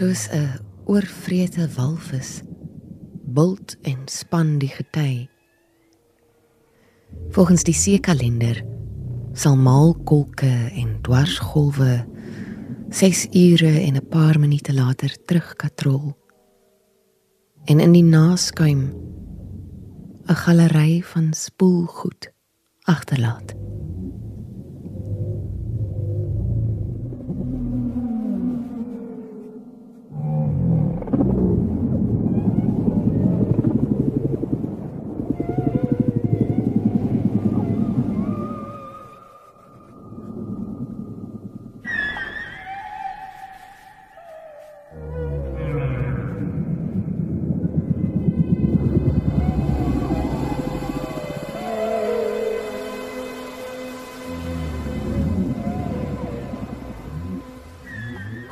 soos 'n oorvrete walvis bult en span die gety. Volgens die seekalender sal maalkolke en dwarsgolwe 6 ure en 'n paar minute later terugkatrol. En in die naskuim 'n galery van spoelgoed agterlaat.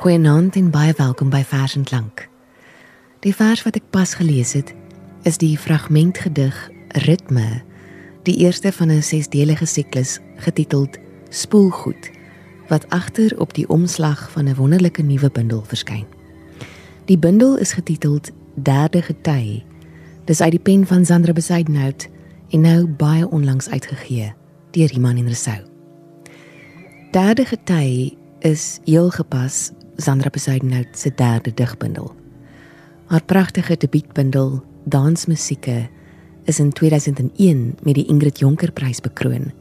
Goeienaand en baie welkom by Vers en Klank. Die vers wat ek pas gelees het, is die fragmentgedig Ritme, die eerste van 'n sesdelige siklus getiteld Spoelgoed, wat agter op die omslag van 'n wonderlike nuwe bundel verskyn. Die bundel is getiteld Derde Gety. Dis uit die pen van Sandra Besaidnout en nou baie onlangs uitgegee deur Iman en Resou. Derde Gety is heel gepas Sandra Besuidenhout se derde digbundel. Haar pragtige debuutbundel Dansmusieke is in 2001 met die Ingrid Jonker Prys bekroon,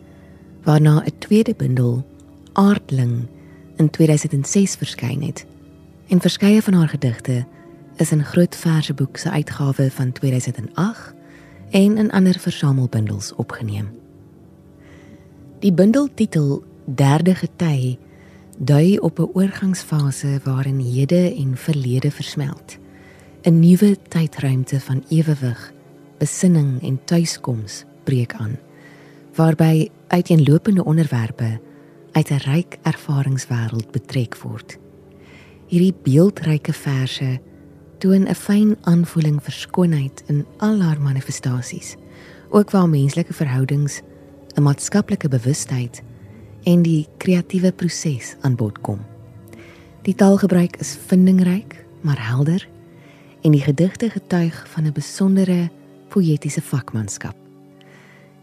waarna 'n tweede bundel Aardling in 2006 verskyn het. En verskeie van haar gedigte is in Groot Verseboek se uitgawe van 2008 en in ander versamelbundels opgeneem. Die bundeltitel Derde Gety dui op 'n oorgangsfase waarin hede en verlede versmelt. 'n Nuwe tydruimte van ewewig, besinning en tuiskoms breek aan, waarby uiteenlopende onderwerpe uit 'n ryk ervaringswêreld betrek word. Hierdie beeldryke verse toon 'n fyn aanvoeling vir skoonheid in al haar manifestasies, ook waar menslike verhoudings, 'n maatskaplike bewustheid en die kreatiewe proses aan bod kom. Die taalgebruik is vindingryk, maar helder en die gedigte getuig van 'n besondere poëtiese vakmanskap.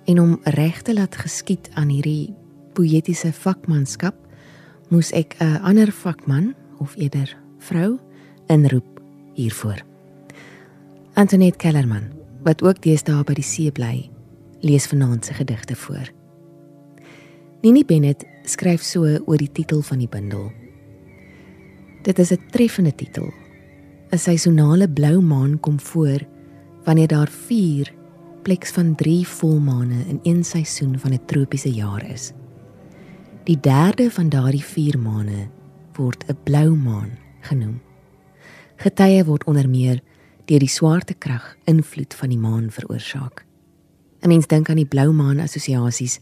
En om reg te laat geskied aan hierdie poëtiese vakmanskap, moes ek 'n ander vakman of eerder vrou inroep hiervoor. Antoinette Kellerman, wat ook deesdae by die see bly, lees vanaand se gedigte voor. Nini Bennett skryf so oor die titel van die bundel. Dit is 'n treffende titel. 'n Seisonale blou maan kom voor wanneer daar 4 pleks van 3 volmaane in een seisoen van 'n tropiese jaar is. Die derde van daardie 4 maane word 'n blou maan genoem. Getye word onder meer deur die swaartekrag invloed van die maan veroorsaak. 'n Mens dink aan die blou maan assosiasies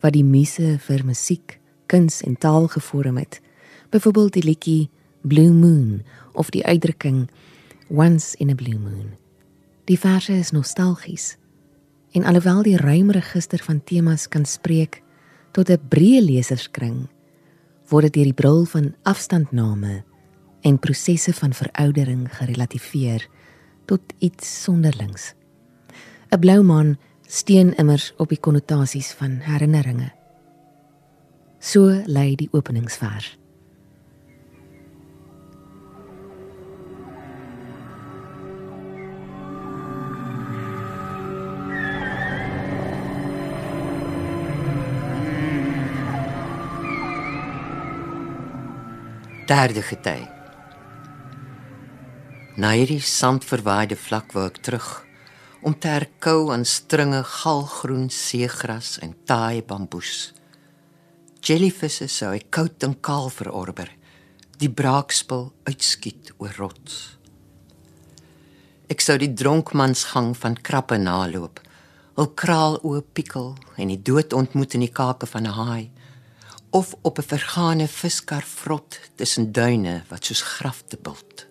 wat die muse vir musiek, kuns en taal gevorm het. Byvoorbeeld die liedjie Blue Moon of die uitdrukking Once in a Blue Moon. Die verse is nostalgies. En alhoewel die ruim register van temas kan spreek tot 'n breë leserskring, word dit deur die bril van afstandname en prosesse van veroudering gerelativeer tot iets sonderlings. 'n Blou maan steen immers op die konnotasies van herinneringe. So lei die openingsvers. Derde gety. Na hierdie sandverwaaide vlak waar ek terug om te herkou aan stringe galgroen seegras en taai bamboes. Jellyvisse sou ek koud en kaal verorber, die braakspil uitskiet oor rots. Ek sou die dronkmansgang van krappe naloop, hul kraal oop pikkel en die dood ontmoet in die kake van 'n haai of op 'n vergane viskar vrot tussen duine wat soos grafte bult.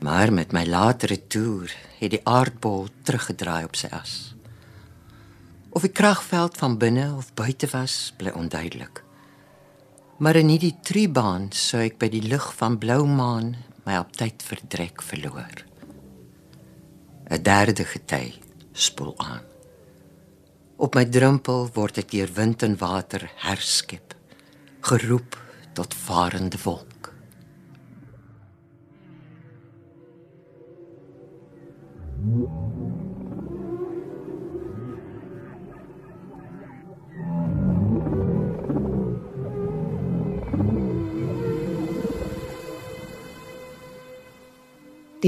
Maar met my latere toer het die aardbol teruggedraai op sy as. Of die kragveld van binne of buite was, bly onduidelik. Maar in hierdie triebaan sou ek by die lig van blou maan my op tyd verdrek verloor. 'n Derde gety spoel aan. Op my drempel word ek deur wind en water herskep, geroep tot varende wolk. Die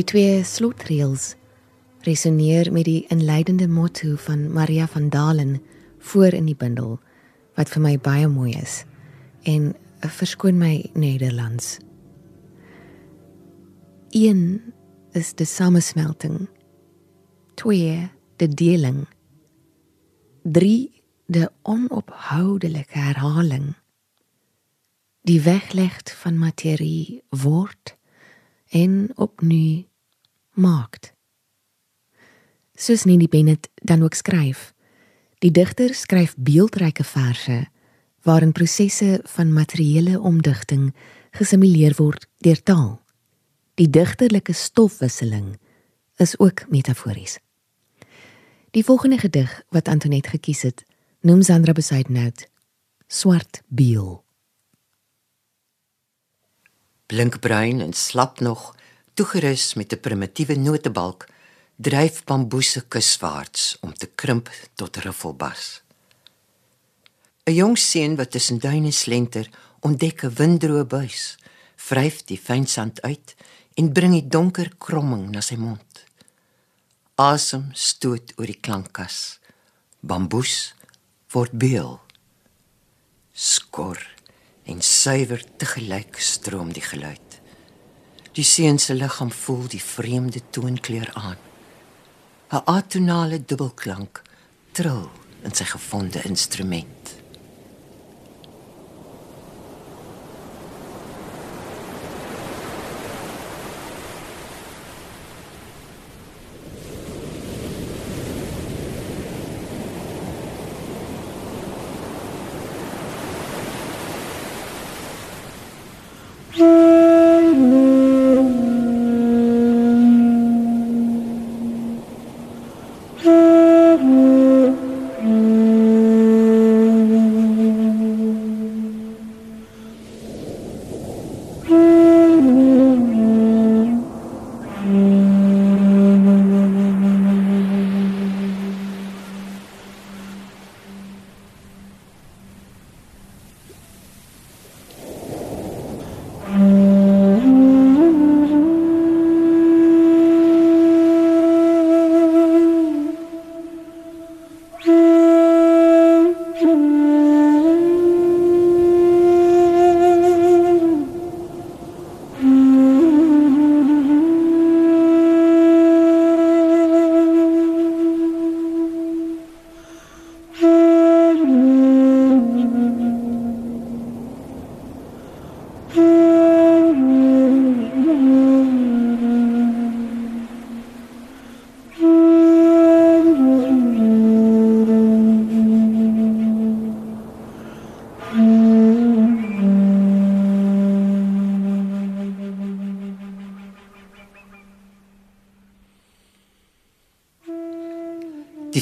twee slotreels resoneer met die inleidende motto van Maria van Dalen voor in die bundel wat vir my baie mooi is en verskoon my Nederlands. Een is die samesmelting. Twee die deling. Drie die onophoudelike herhaling. Die wegleg van materie word en opnu maakt. Soos Nini Bennett dan ook skryf, die digter skryf beeldryke verse waarin prosesse van materiële omdigting gesimuleer word deur taal. Die digterlike stofwisseling is ook metafories. Die volgende gedig wat Antoinette gekies het, noem Sandra Besuidenhout Swart Beel. Blinkbruin en slap nog, toegerus met 'n primitiewe notebalk, dryf bamboese kuswaarts om te krimp tot ruffelbas. 'n Jong seun wat tussen duine slenter, ontdek 'n windroë buis, vryf die fyn sand uit en bring die donker kromming na sy mond. Asem stoot oor die klankkas. Bamboes word beel. Skor en suiwer te gelyk stroom die geluid. Die seun se liggaam voel die vreemde toonkleur aan. 'n Atonale dubbelklank trill in sy gevonde instrument.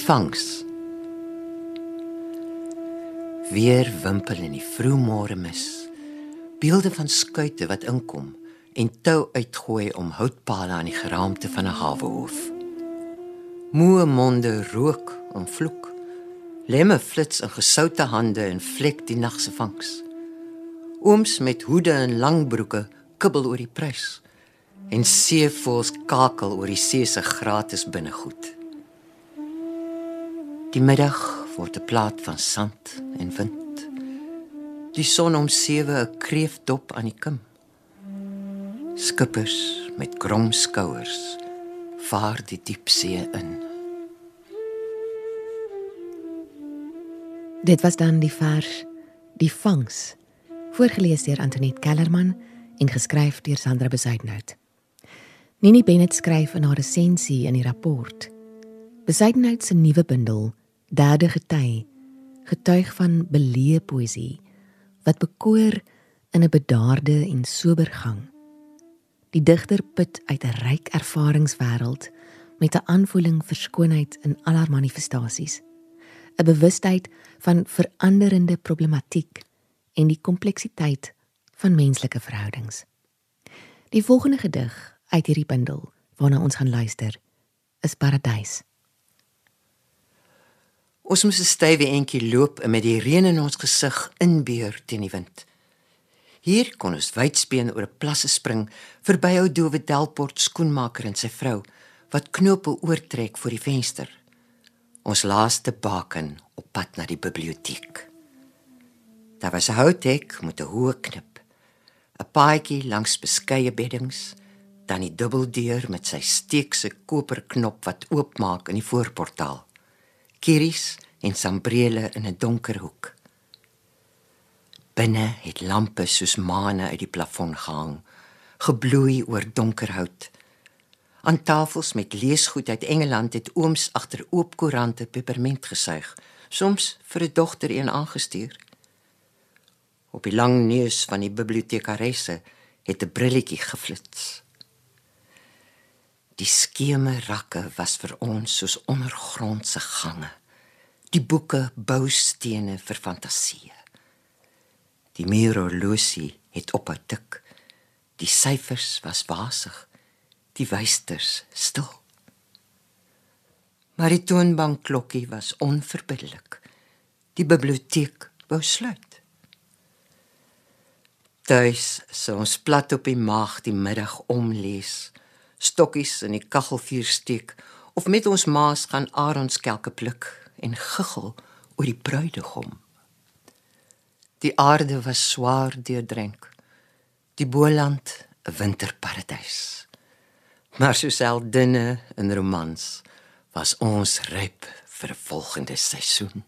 Die vangs. Weer wimpel in die vroegmôre mis. Beelde van skuite wat inkom en tou uitgooi om houtpale aan die geraamte van 'n hawehoof. Moe monde rook en vloek. Lemme flits in gesoute hande en vlek die nag se vangs. Ooms met hoede en lang broeke kibbel oor die prys en seevoëls kakel oor die see se gratis binnegoed. Die middag word 'n plaat van sand en wind. Die son om 7 'n kreefdop aan die kim. Skippers met krom skouers vaar die diepsee in. Dit was dan die vers Die vangs voorgeles deur Antoinette Kellerman en geskryf deur Sandra Besuidenhout. Nini Bennett skryf in haar resensie in die rapport. Besuidenhout se nuwe bundel Derde gety getuig van beleë poësie wat bekoor in 'n bedaarde en sober gang. Die digter put uit 'n ryk ervaringswêreld met 'n aanvoeling vir skoonheid in al haar manifestasies. 'n Bewustheid van veranderende problematiek en die kompleksiteit van menslike verhoudings. Die volgende gedig uit hierdie bundel waarna ons gaan luister is Paradys. Ons moes 'n stywe entjie loop en met die reën in ons gesig inbeer teen die wind. Hier kon ons wydspeen oor 'n plasse spring verby ou dowe Delport skoenmaker en sy vrou wat knope oortrek voor die venster. Ons laaste baken op pad na die biblioteek. Daar was 'n houthek met 'n hoë knip. 'n Paadjie langs beskeie beddings, dan die dubbeldeur met sy steekse koperknop wat oopmaak in die voorportaal. Kiries en sambrele in 'n donker hoek. Binne het lampe soos maane uit die plafon gehang, gebloei oor donker hout. Aan tafels met leesgoed uit Engeland het ooms agter oop koerante peperment gesuig, soms vir 'n dogter een aangestuur. Op die lang neus van die bibliotekaresse het 'n brilletjie geflits. Die skeme rakke was vir ons soos ondergrondse gange. Die boeke boustene vir fantasie. Die muurhorlosie het op 'n tik. Die syfers was wasig. Die wysters stil. Maar die toonbankklokkie was onverbiddelik. Die biblioteek wou sluit. Tuis sou ons plat op die maag die middag omlees, stokkies in die kaggelvuur steek of met ons maas gaan aronskelke pluk en giggel oor die bruidegom. Die aarde was swaar deurdrink. Die boland 'n winterparadys. Maar so seldinne in romans was ons ryp vir 'n volgende seisoen.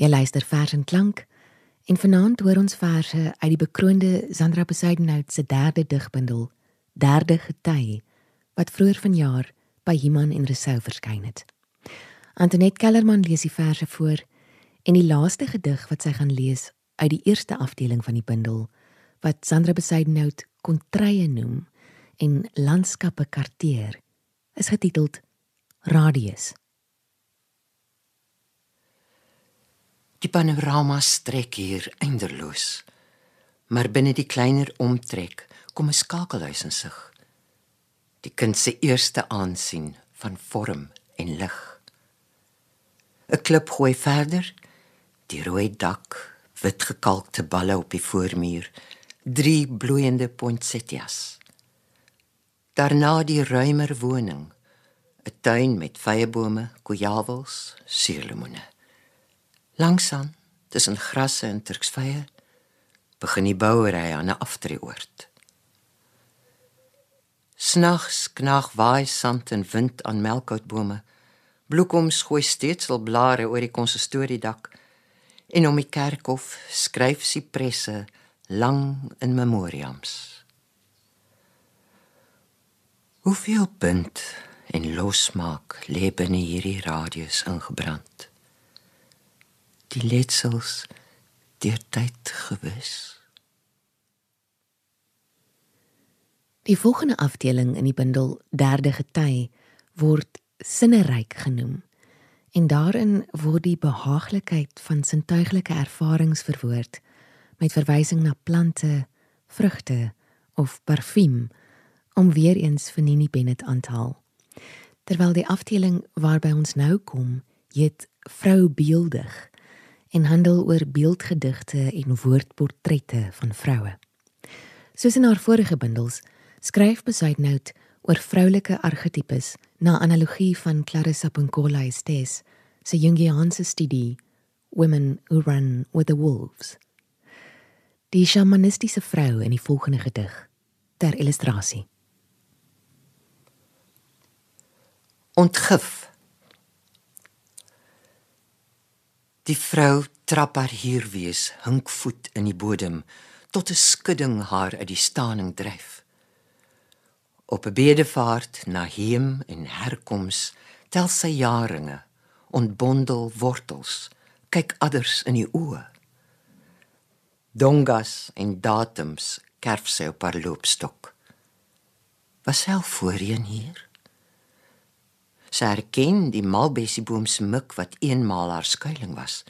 Jy luister vers en klank en vanaand hoor ons verse uit die bekroonde Sandra Besuidenhout se derde digbundel Derde Gety wat vroeër vanjaar by Iman en Resou verskyn het. Antoinette Kellerman lees die verse voor en die laaste gedig wat sy gaan lees uit die eerste afdeling van die bundel wat Sandra Besuidenhout kontrye noem en landskappe karteer is getiteld Radius. Die panorama strek hier eindeloos. Maar binne die kleiner omtrek kom 'n skakelhuis in sig. Die kind se eerste aansien van vorm en lig. 'n Klip gooi verder, die rooi dak, wit gekalkte balle op die voormuur, drie bloeiende poinsettias. Daarna die ruimer woning, 'n tuin met vyebome, kojawels, suurlemoene. Langsaan, tussen grasse en turksvye, begin die bouery aan 'n aftreeoord. Snags knag waai sand en wind aan melkoutbome, Bloekoms gooi steeds al blare oor die konsistoriedak en om die kerkhof skryf sipresse lang in memoriams. Hoeveel punt en losmaak lê binne hierdie radius ingebrand. Die letsels deur tyd gewis. Die volgende afdeling in die bundel Derde Gety word sinneryk genoem en daarin word die behaaglikheid van sintuiglike ervarings verwoord met verwysing na plante, vrugte of parfuum om weer eens vir Nini Bennett aan te haal. Terwyl die afdeling waarby ons nou kom, heet Vrou Beeldig en handel oor beeldgedigte en woordportrette van vroue. Soos in haar vorige bundels, skryf Besuidnout oor vroulike argetipes na analogie van Clarissa Pinkola Estes se Jungiaanse studie Women Who Run with the Wolves. Die shamanistiese vrou in die volgende gedig ter illustrasie. Ontgif. Die vrou trap haar hier wees, hinkvoet in die bodem tot 'n skudding haar uit die staaning dryf. Op 'n bedevaart na heem en herkoms tel sy jaringe ontbondel wortels kyk adders in die oë. Dongas en datums kerf sy op haar loopstok. Was self voorheen hier sy herken die malbessieboom se mik wat eenmaal haar skuilings was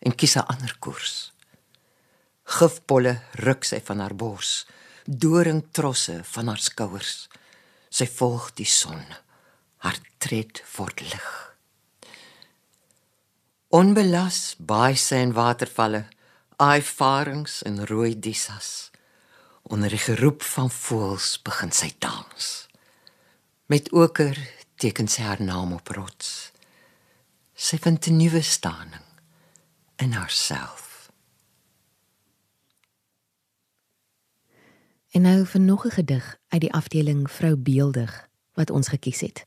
en kies 'n ander koers gifpolle ruk sy van haar bors doringtrosse van haar skouers. Sy volg die son. Haar tred word lig. Onbelas baie sy in watervalle, aaifarings en rooi dissas. Onder die geroep van voëls begin sy dans. Met oker teken sy haar naam op rots. Sy vind 'n nuwe staaning in haarself. En nou vir nog 'n gedig uit die afdeling Vrou Beeldig wat ons gekies het.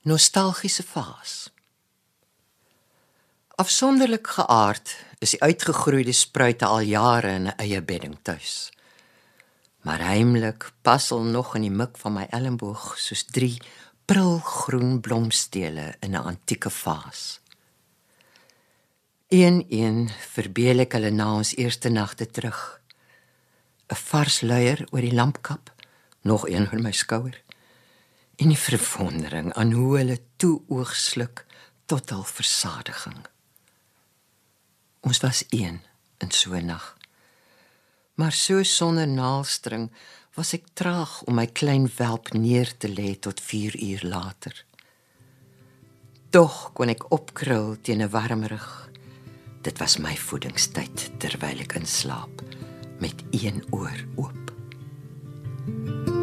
Nostalgiese vaas. Afsonderlik geaard is die uitgegroeide spruite al jare in 'n eie bedding tuis. Maar heimlik pasel nog in die mik van my elmboog soos drie prilgroen blomstele in 'n antieke vaas. Een een verbeel ek hulle na ons eerste nagte terug 'n vars luier oor die lampkap, nog een oor my skouer. En die verwondering aan hoe hulle toe oogsluk tot al versadiging. Ons was een in so 'n nag. Maar so sonder naalstring was ek traag om my klein welp neer te lê tot 4 uur later. Tog kon ek opkrul teen 'n warm rug. Dit was my voedingstyd terwyl ek inslaap met een oor oop. om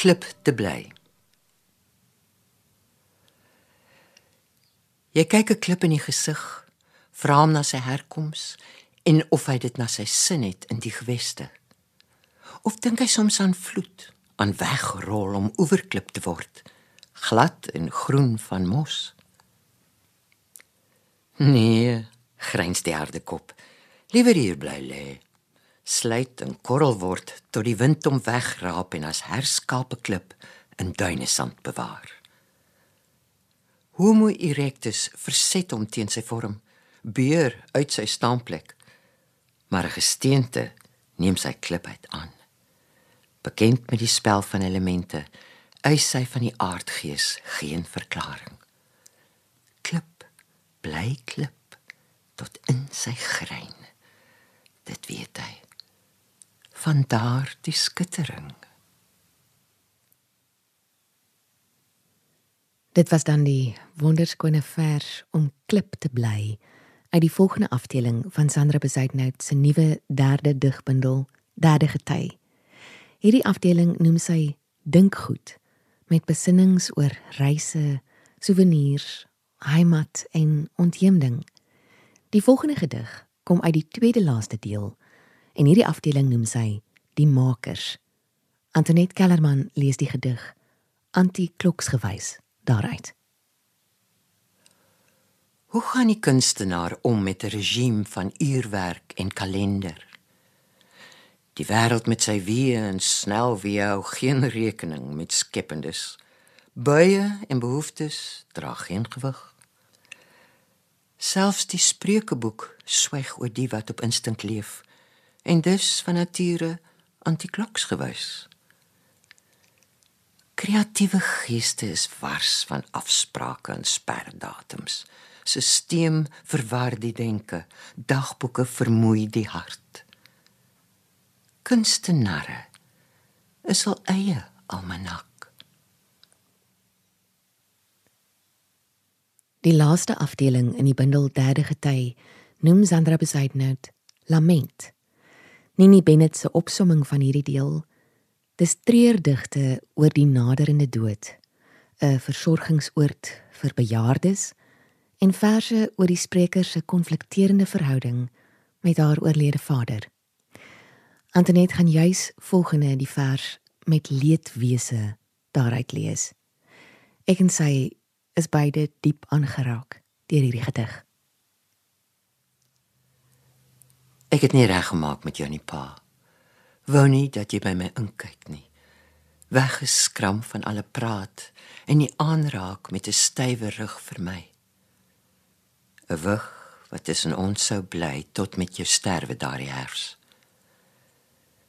klip te bly. Jy kyk 'n klip in die gesig, vra hom na sy herkoms en of hy dit na sy sin het in die geweste. Of dink hy soms aan vloed, aan wegrol om oeverklip te word, glad en groen van mos? Nee, gryns die harde kop. Liewer hier bly lê. Sluit en korrel word tot die wind hom wegraap en as herskape klip in duine sand bewaar. Homo erectus verset hom teen sy vorm, beur uit sy staanplek. Maar 'n gesteente neem sy klip uit aan. Bekend met die spel van elemente, eis hy van die aardgees geen verklaring. Klip, bly klip tot in sy grein. Dit weet hy. Van daar die skittering. Dit was dan die wonderskone vers om klip te bly uit die volgende afdeling van Sandra Bezuidnout se nuwe derde digbundel Derde Gety. Hierdie afdeling noem sy Dink goed met besinnings oor reise, souvenirs, heimat en ontheemding. Die volgende gedig kom uit die tweede laaste deel en hierdie afdeling noem sy Die Makers. Antoinette Kellerman lees die gedig Anti-kloksgewys daaruit. Hoe gaan die kunstenaar om met 'n regime van uurwerk en kalender? Die wêreld met sy weë en snel wie hou geen rekening met skependes. Buie en behoeftes dra geen gewig. Selfs die spreukeboek swyg oor die wat op instink leef en dus van nature antikloks gewys. Kreatiewe geeste is wars van afsprake en sperdatums. Sisteem verwar die denke, dagboeke vermoei die hart. Kunstenare is al eie almanak. Die laaste afdeling in die bundel Derde Gety noem Sandra Besaidnout Lament. Nini Bennett se opsomming van hierdie deel Dis treurdigte oor die naderende dood, 'n versorgingsoord vir bejaardes en verse oor die spreker se konflikterende verhouding met haar oorlede vader. Antoinette gaan juis volgende die vers met leedwese daaruit lees. Ek en sy is beide diep aangeraak deur hierdie gedig. Ek het nie reg gemaak met jou nie, pa wou nie dat jy by my inkyk nie. Weggeskram van alle praat en nie aanraak met 'n stywe rug vir my. 'n Wig wat tussen ons sou bly tot met jou sterwe daardie herfs.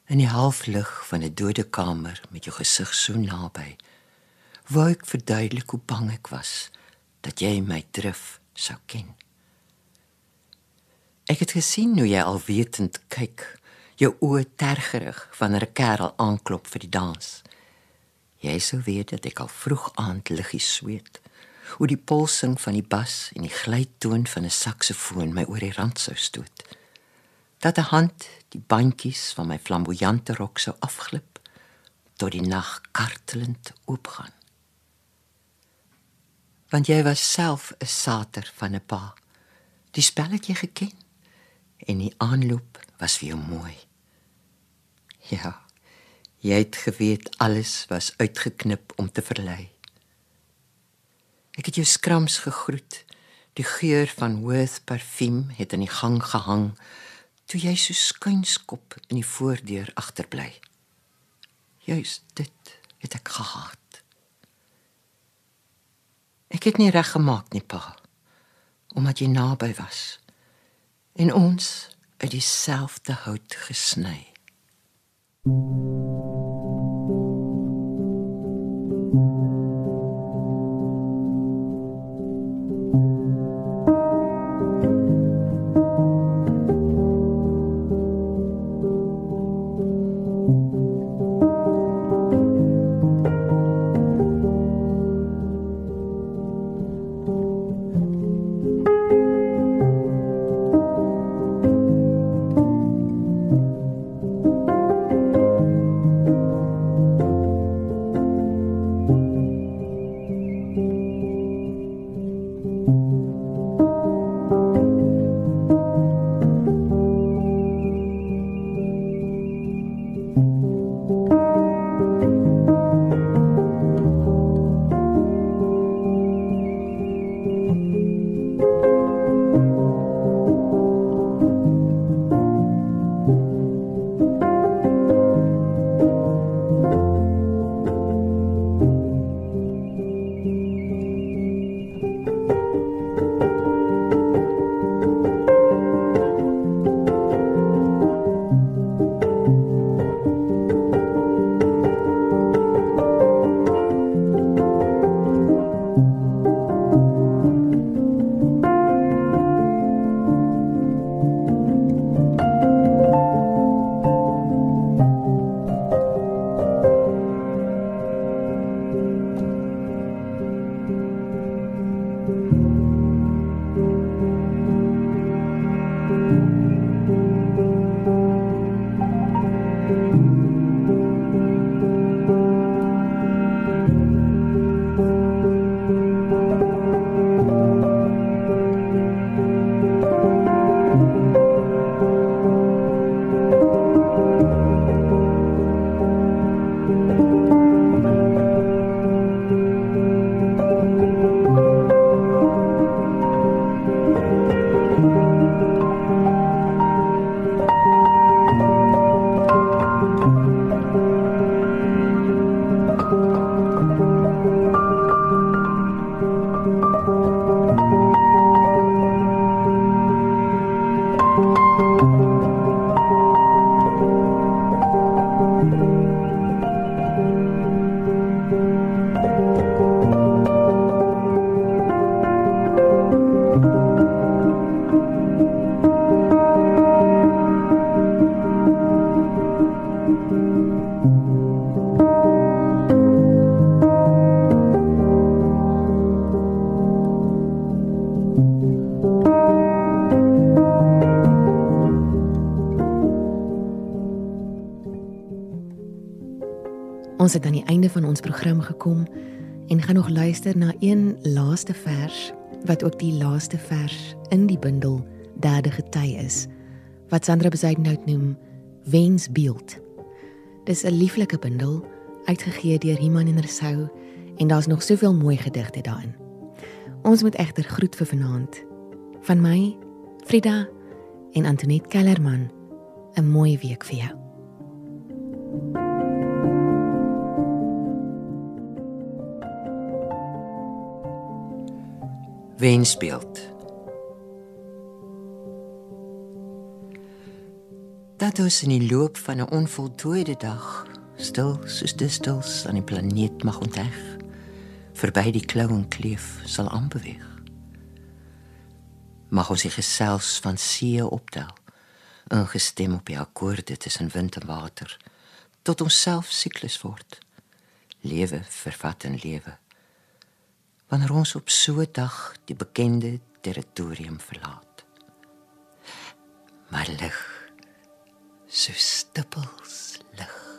In die halflig van 'n dode kamer met jou gesig so naby, wou ek verduidelik hoe bang ek was dat jy my drif sou ken. Ek het gesien hoe jy alwetend kyk jou oë tergerig wanneer 'n kerel aanklop vir die dans. Jy sou weet dat ek al vroeg aand liggies sweet. Hoe die polsing van die bas en die glytoon van 'n saksofoon my oor die rand sou stoot. Dat 'n hand die bandjies van my flamboyante rok sou afglip tot die nag kartelend oopgaan. Want jy was self 'n sater van 'n pa. Die spel het jy geken en die aanloop was vir jou mooi. Ja. Jy het geweet alles was uitgeknip om te verlei. Ek het jou skrams gegroet. Die geur van Worth parfuum het in die gang gehang toe jy so skuinskop in die voordeur agterbly. Juist dit het ek gehaat. Ek het nie reg gemaak nie, pa, omdat jy naby was en ons uit dieselfde hout gesny. thank you Ons het aan die einde van ons program gekom en gaan nog luister na een laaste vers wat ook die laaste vers in die bundel Derde Gety is wat Sandra Bezuidenhout noem Wensbeeld. Dis 'n lieflike bundel uitgegee deur Iman en Rousseau en daar's nog soveel mooi gedigte daarin. Ons moet egter groet vir vanaand. Van my, Frida en Antoinette Kellerman. 'n Mooi week vir jou. Wensbeeld. Dat ons in die loop van 'n onvoltooide dag stil soos distels aan die planeet mag ontheg verby die klou en kleef sal aanbeweeg mag ons die gesels van see optel ingestem op die akkoorde tussen wind en water tot ons self siklus word lewe vervat en lewe wanneer ons op so 'n dag die bekende territorium verlaat maar lig so stippels lig